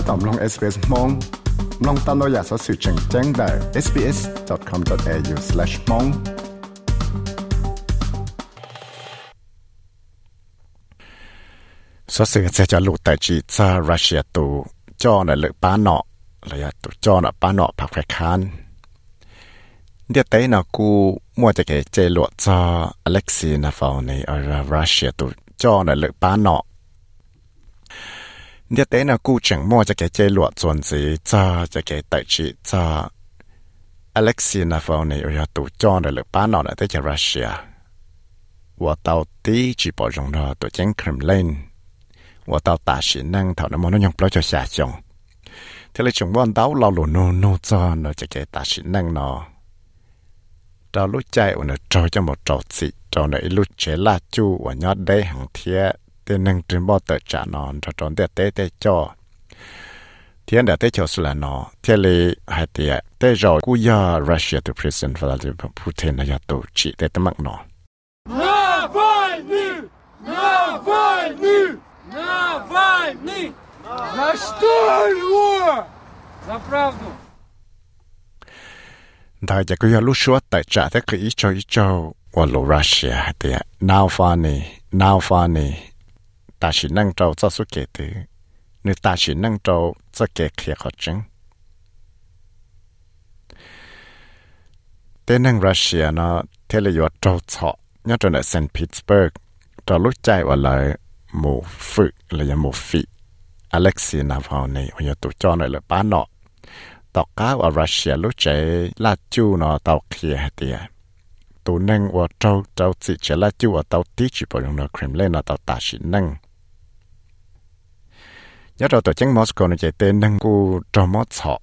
ถ้าตอมลง SBS มองลองตามเราอยากสอสื่อแจ้งแจ้งได้ sbs.com.au/mong สอสื่อจะจะลุแต่จีซารัสเซียตูจอในเลือป้าเนาะระยะตูจอในป้าเนาะผักแฝคานเดี๋ยวเต้นกูมัวจะเกเจลวดจออเล็กซีนาฟาวในอรัสเซียตูจอในเลือป้าเนาะ เนี่ยแต่นะกูจังมั่วจะแกเจลวดส่วนสีจ้าจะแกไตชีจ้าอเล็กซีนาฟาวในอุยาตูจอนหรือป้านอนแต่จะรัสเซียว่าเตาตีจีปอจงรอตัวเจ้งคริมเลนว่าเตาตาสีนั่งเท่านั้นมันยังเปล่าจะสาจงเธอเลยจงว่านเตาเราหลุนโนโนจอนเราจะแกตาสีนั่งนอเราลุ้ใจวันเราจะหมดเราสิเราในลุ้เชล่าจูวันยอดได้หังเทีย tên nâng trình bao tờ trả nó cho trốn để tế tế cho thiên đã tế cho sự là nó thiên lý hai tế tế rồi cú giờ Russia to President Vladimir Putin là tổ chỉ tế tâm mạng nó Навальный! Навальный! Навальный! За что его? За правду. Đại gia cứ lúc xưa tại trả thế cứ ý cho ý cho và lô Nga thì nào funny, nào funny, ta chỉ năng trâu cho số kể từ nếu ta chỉ năng trâu cho kể khía khó chứng tên năng Russia nó thế là do trâu chọ nhớ trong ở St. Petersburg trâu lúc chạy vào lại mù phụ là do mù phị Alexei Navalny ở nhà tù cho này là bá nọ tàu cá ở Russia lúc chạy là chu nó tàu kia tiệt tù năng ở trâu trâu chỉ chạy là chu ở tàu tí chỉ bảo nó Kremlin nó tàu ta chỉ năng nhớ rồi tổ chức Moscow nó chạy tên năng cú trò mót sọ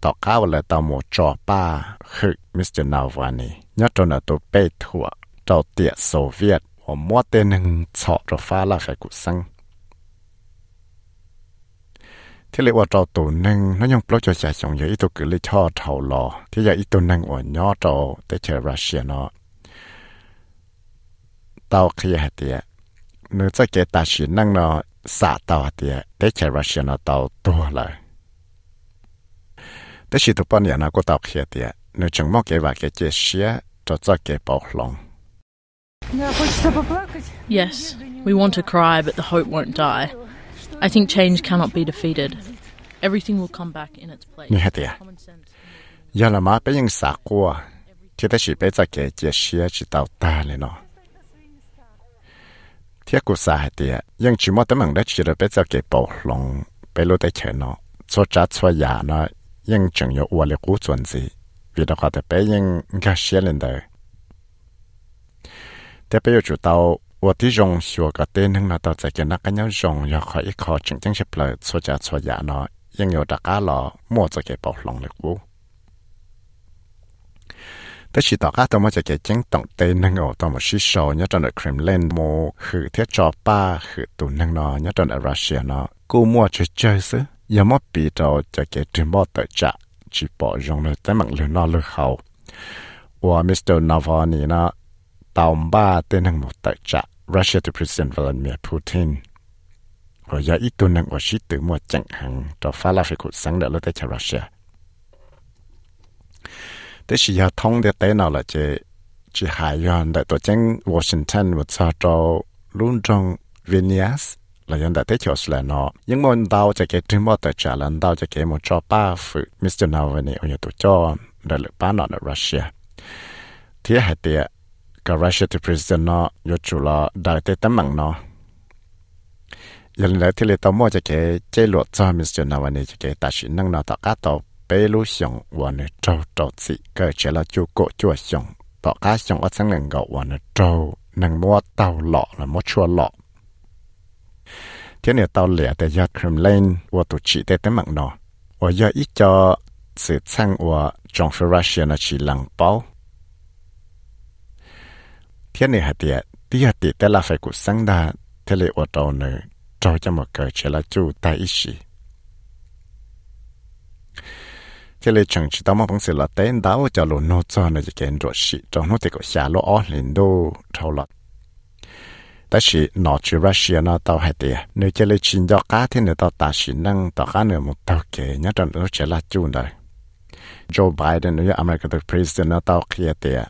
tỏ cao là tàu một trò ba khử Mr. Navalny. Nhớ rồi là tổ bê thua. Trò tiệt Xô Viết. Và tên năng sọ trò phá là phải cụ xăng. Thế liệu trò tổ năng, nó nhung plot cho chạy xong giờ ít tổ cử lý cho lò. Thế giờ ít tổ ở nhỏ trò tới chờ Russia tàu kia hạt tiệt. Nếu cho kẻ ta chỉ năng nó อเท่าหล่อที่อยากอีตัวหนึ่งอ่อนย่อเจ้าแต่เชรัสเซียเนาะเตาเคลียเตียเนื้อจะเกตาชินั่งเนาะสาเตาเตียแต่เชรัสเซียเนาะเตาตัวเลยแต่ชิตุปนเนี่ยนะก็เตาเคลียเตียเนื้อจังมอกเกว่าเกเจเชียจะจะเกปอกลง Yes, we want to cry, but the hope won't die. I think change cannot be defeated. Everything will come back in its place. นี่ฮะเตีย Common sense. ยาละมาไปยังสากลัวที่ได้ฉีไปจะเกเจเชียจิตาวตาเลยเนาะเ ที่ยกูสาเตียยังชิมอตมังได้ฉีเราไปจะเกปอลงไปรู้ได้เฉยเนาะชัวจัดชัวยาเนาะยังจังอยู่อวเลยกูจวนสิวิดาขอแต่ไปยังกาเชียเลนเดอแต่ไปอยู่จุดเตา我的用学个电能拿到这个那个要用要考一考真正是不来出家出家呢，应有大家了莫这个暴龙的股。 แต่สิต่อก้าตัวมาจะเก่งต้องเต้นนั่งเอาตัวมาชิโซเนี่ยตอนในครีมเลนโมคือเทียจอป้าคือตัวนั่งนอเนี่ยตอนในรัสเซียเนาะกูมัวจะเจอซึยังไม่ปีเราจะเก่งถึงบ่ต่อจะจีบอยงเลยแต่มันเลยนอเลยเขาว่ามิสเตอร์นาวานีนะ tàu ba tên hàng một tại trạ Russia to President Vladimir Putin và giờ ít tuần năng của sĩ tử một chẳng hàng cho phá la phải cuộc sáng đỡ tới cho Russia thế chỉ giờ thông để tế nào là chỉ chỉ hải yon tại tổ chức Washington một sao cho luôn trong Vilnius là dân đại tế cho là nó nhưng mà đào cho cái trường một tại trả là đào cho cái một cho ba phụ Mr. Navalny ở nhà tổ cho đại lực ba nó ở Russia thế hải tiệt กับ Russia to President เนาะยจุละได้แต่ตั้งมังเนาะยันเลยที่เลยต้องมั่วจะเกเจลวดจอมิสเตอร์นาวันนี้จะเกตัดสินนั่งเนาะต่อก้าต่อเปรูชงวันนี้โจโจสิเกิดเจละจูโกจัวชงต่อก้าชงว่าสังหนึ่งก็วันนี้โจนังมั่วเต่าหล่อและมั่วชัวหล่อที่เนี่ยเต่าเหลี่ยแต่ยอดครีมเลนว่าตุจีแต่ตั้งมังเนาะว่ายอดอีจอสื่อช่างว่าจงฟิรัสเซียนะชีหลังเป้า thiên này hạt tiệt tí hạt tiệt là phải cụ sáng đa thế lệ ở đầu nữa cho cho một cái chỉ là chủ tại ý sĩ thế lệ chẳng chỉ tao mà bằng sự là tên đáo cho lô nô cho nó chỉ kén rồi sĩ cho nó thì có xả lô ó lên đô thâu lọt แต่สินอ bê lú xong và nè trâu trâu xị cơ chế là chú cổ chua xong bỏ cá xong ở sáng ngần gậu và nè trâu nâng mua tàu lọ là mua chua lọ thế này tàu lẻ để giờ Kremlin và tổ chức để tới mạng nó và giờ ít cho sự sang và trong phía Russia là chỉ lăng bao thế này hạt địa tí hạt địa tế là phải cụ sáng đà thế này ở đâu nữa trâu cho một cơ chế là chú tại ít cái lệ chẳng chỉ đạo mà bằng sự là tên đáo cho luôn nô cho nó chỉ kén rồi xị trong nó thì có xả lô ở lên đô thâu lọt ta chỉ nó chỉ Russia nó tao hay tiệt nếu cái lệ chín do cá thì nữa tao ta chỉ năng tao cá nữa một tàu kể nhớ trong nó chỉ là chun rồi Joe Biden nếu America the president nó tao kia tiệt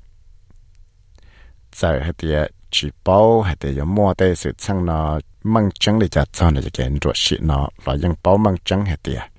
giờ hay tiệt chỉ bao hay tiệt có mua tê sự sang nó mang trắng để cho cho nó chỉ kén rồi xị nó bao mang trắng hay tiệt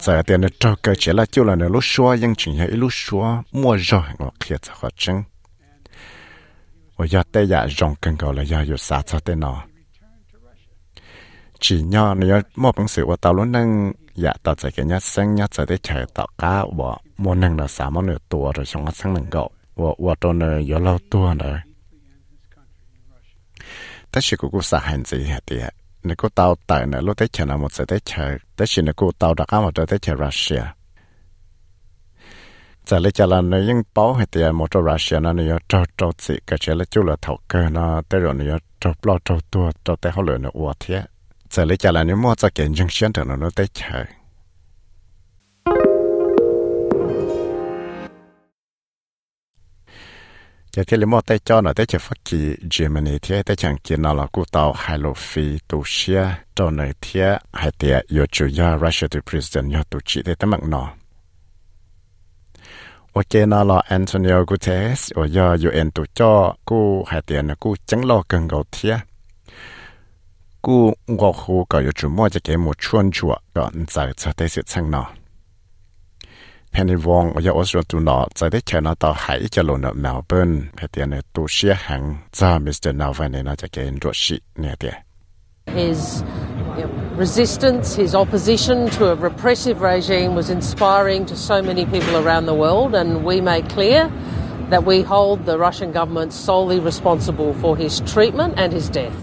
giờ tiền nó cho cái chỉ là chỗ là nó lúc xóa nhưng chỉ hay lúc xóa mua rồi ngọc kia cho họ chứng ở nhà tây nhà rong cần cầu là nhà 有啥 cho tên nó chỉ nhỏ nếu mua bằng sử và tao luôn nâng nhà tao chạy cái nhà sinh nhà chạy để chạy tao cá và mua nâng là sáu món nửa tua rồi xong nó sinh nâng cậu và và tôi nè có lâu tua nữa tất nhiên cũng có sao hành gì hết đi nếu cô tàu tại nữa lúc tới chạy là một sẽ tới chạy tất nhiên nếu cô tàu đã cá một tới chạy Russia giờ lấy cho là nó những bảo hết thì một chỗ Russia nó nó cho cho chị cái chế là chú là thầu cơ nó tới rồi nó cho lo cho tua cho tới họ lừa nó uất thế giờ lấy cho là nếu mua cho kiện dân sinh thì nó nó tới giờ thì lấy tay cho nó tới chơi phát kỳ Germany thì tới chẳng kia nó là phi tu xia, cho nơi thì hai tiệt yo Russia to president yo tu chỉ tới tấm mạng nó ok là Antonio Guterres, ở yo UN tu cho, cụ hai tiệt nó cụ chẳng lo cần gầu thì cụ ngọc hồ cả yo chủ mua cho cái một chuôn chùa còn giờ cho tới sự chăng His resistance, his opposition to a repressive regime was inspiring to so many people around the world, and we made clear that we hold the Russian government solely responsible for his treatment and his death.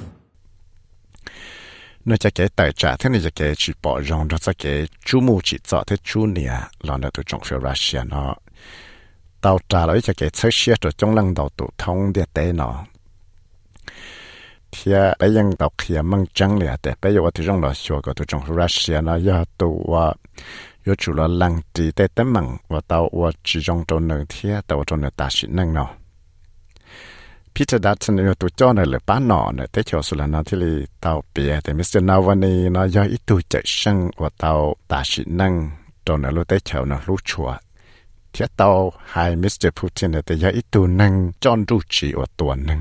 nó chỉ cái tài trả thế này chỉ cái chỉ bỏ rong nó chỉ cái chú mù chỉ cho thế chú nè. Là nó tụi trong phía Russia nó. Tàu trả lại chỉ cái chơi xe rồi trong lăng đầu tụi thông địa tế nó. Thì à, à, bây giờ tàu kia mang trăng liền thế bây giờ tôi trong là xua cái tụi trong Russia nó. Giờ và yo chủ là lăng chỉ tế tế măng và tàu và chỉ trong trong nơi thì à, tàu trong nơi ta sĩ năng nó. พิจารณาชนิดตัวเจ้าเนหรือป้าหนอเนี่ยแตโชสุลนาที่ลีเตาเปียแต่มิสเตอร์นาวันนี้นายอิตุจะช่างว่าเตาตาชินังตอนนั้นรู้แต่ชานะรู้ชัวเทียเตาไฮมิสเตอร์พูตินเนี่ยแต่ยาอิตุนังจอนรู้ชีว่าตัวหนึ่ง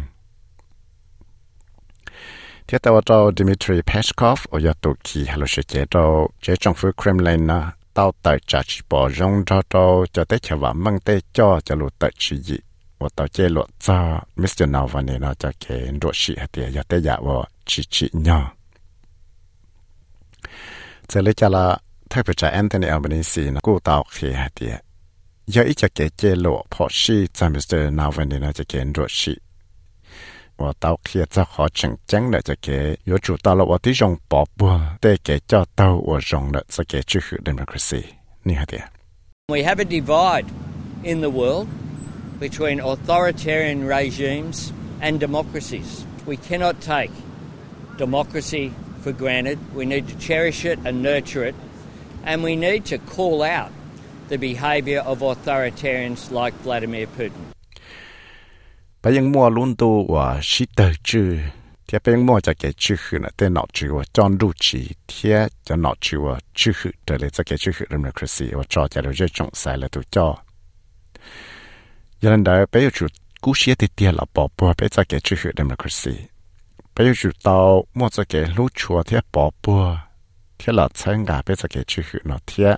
เทียเตาเตาดิมิทรีเพชคอฟอยาตุกีฮัลโลเชเจเตาเจจงฟูครีมเลนนะเตาเตาจัดปอจงเตาเตาจะเตโชว่ามังเตจ้าจะรู้เตาชี ว่าต่อเจลจ้ามิสเตอร์นาววันนี้เราจะเขียนรถชีเตียยาเตยาว่าชิชิเนาะจะเลยจะละถ้าเปิดใจแอนโทนีอัลเบเนซีนะกู้ตาวเขียเตียยาอีจะเกเจโลพอชีจามิสเตอร์นาววันนี้เราจะเขียนรถชีว่าเตาเขียจะขอจังจังเลยจะเกยจู่ตาละว่าที่ยงปอบบัวแต่เกเจ้าเตาว่าจงเลยจะเกชื่อเดโมคราซีนี่ฮเตีย We have a divide in the world between authoritarian regimes and democracies. We cannot take democracy for granted. We need to cherish it and nurture it, and we need to call out the behaviour of authoritarians like Vladimir Putin. Bayang mua luntu wa shita chu tia bayang mua ja ke chu hu na te no chu wa chon du chi tia ja no chu wa chu hu de le ja ke chu democracy wa cha ja le ยันได้ไปอยู่จุดกูเชียติเตียละปอปัวไปจะเกชื่อคือ democracy ไปอยู่จุดเตามัวจะเกรู้ชัวเทียปอปัวเทียละเชิงกาไปจะเกชื่อคือเนาะเทีย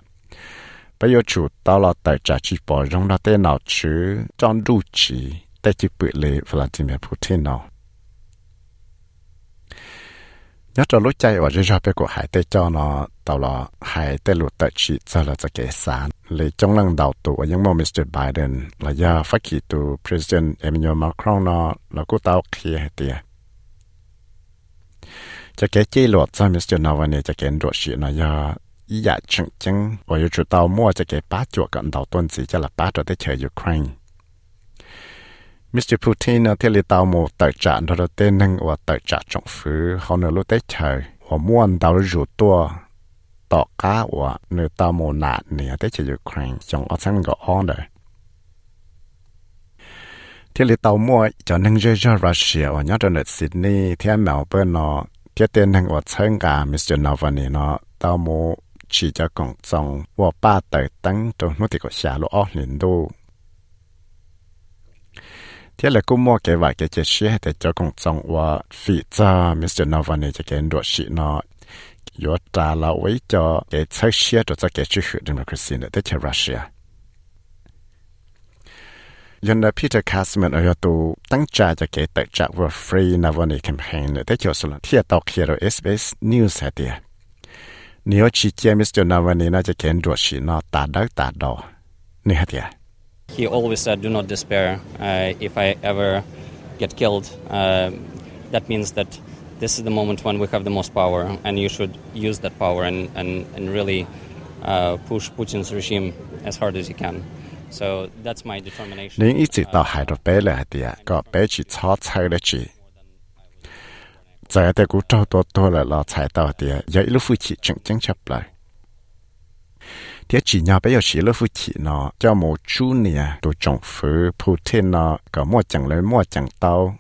ไปอยู่จุดเตาเราแต่จะจีปอรงเราแต่หนอจือจอนรูจี แต่จิปุเลย Vladimir Putin เนาะยอดจะรู้ใจว่าจะชอบไปกูหายแต่เจ้าเนาะตลอดหา nhớ cho lúc chạy và rơi ra bên của hải tây cho nó tàu là hải tây lụt tại chỉ cho là cho kẻ sản lấy trong lần đầu tụ ở những mô Mr Biden là do phát kỳ tụ President Emmanuel Macron nó là cô tàu kia hay tìa cho kẻ chi lụt cho Mr Navarre cho kẻ đột sĩ nó do ý dạ chẳng chẳng và yêu chủ tàu mua, cho kẻ bá chuột gần đầu tuần gì cho là bá cho tới chơi Ukraine. Mr. Putin thì lý li tàu một tài trạng đó là tên năng và tài trạng trọng phứ họ nửa lúc tới trời và muốn tàu rủ tua tọ cá và nửa tàu một nạn nè tới chờ Ukraine trong ở sang gõ on rồi thì lý tàu mua cho năng rơi ra Russia và nhớ trong Sydney thì em thế Melbourne nó thì tên năng và chân cả Mr. Navalny nó tàu mua chỉ cho cộng dòng và ba tài tăng trong nút thì có xả lỗ ở liền đô thế là cũng mua cái vài cái chế xe để cho công trong và phí cho Mr. Novani cho cái đồ xị nó yo trả là với cho cái chế xe cho cho cái chế hữu democracy để cho Russia yon là Peter Kasman ở yotu tăng trả cho cái tài trợ và free Novani campaign để cho số lần thiết tao kia rồi SBS News hay tiệt nếu chỉ chia Mr. Novani nó cho cái đồ xị nó tả đất tả đồ nè tiệt He always said, "Do not despair. Uh, if I ever get killed, uh, that means that this is the moment when we have the most power, and you should use that power and and and really uh, push Putin's regime as hard as you can." So that's my determination. 您一直到海到北来的，个北去炒菜的去。在的古找多多了了才到的，也一路夫妻正正出来。 thì chỉ nhau bây giờ chỉ là phụ chỉ nó cho một chú nè đồ trọng phứ phụ thế nó có mua chẳng lấy mua chẳng tao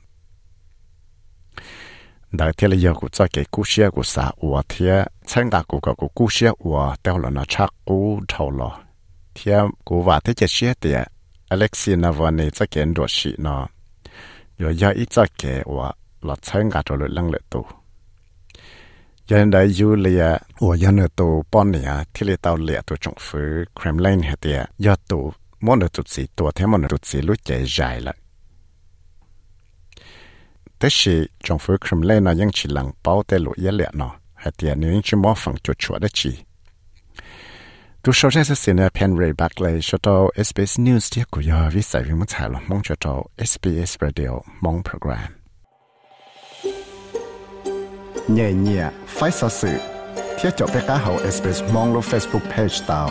đại thế là giờ cho cái cú xe của xã ủa thế chẳng cả của cái cú xe ủa tao nó chắc cú thầu lo thế cú và thế chỉ xe thì Alexi nó vào này cho cái đồ xị nó rồi giờ ít cho cái ủa là chẳng cả cho lựa lăng lựa dân đại du lìa của dân ở tù bọn nè thì lì phứ Kremlin hệ tìa do tù món ở tụt xì tù thế món ở tụt xì lúc chạy dài lại thế thì trọng phứ Kremlin nó vẫn chỉ lặng bao tê lũ yết lìa nó hệ tìa nếu chỉ phẳng chuột chuột đó chỉ tu sau sẽ sẽ xin pen ray back lại SBS News tiếc của giờ vì sai vì muốn thảo luận mong cho tàu SBS Radio mong program. เนี่ยเนี่ยไฟสัสื่อเที่ยวจบไปก้าเฮาเอสเปซมองลง Facebook Page ตาว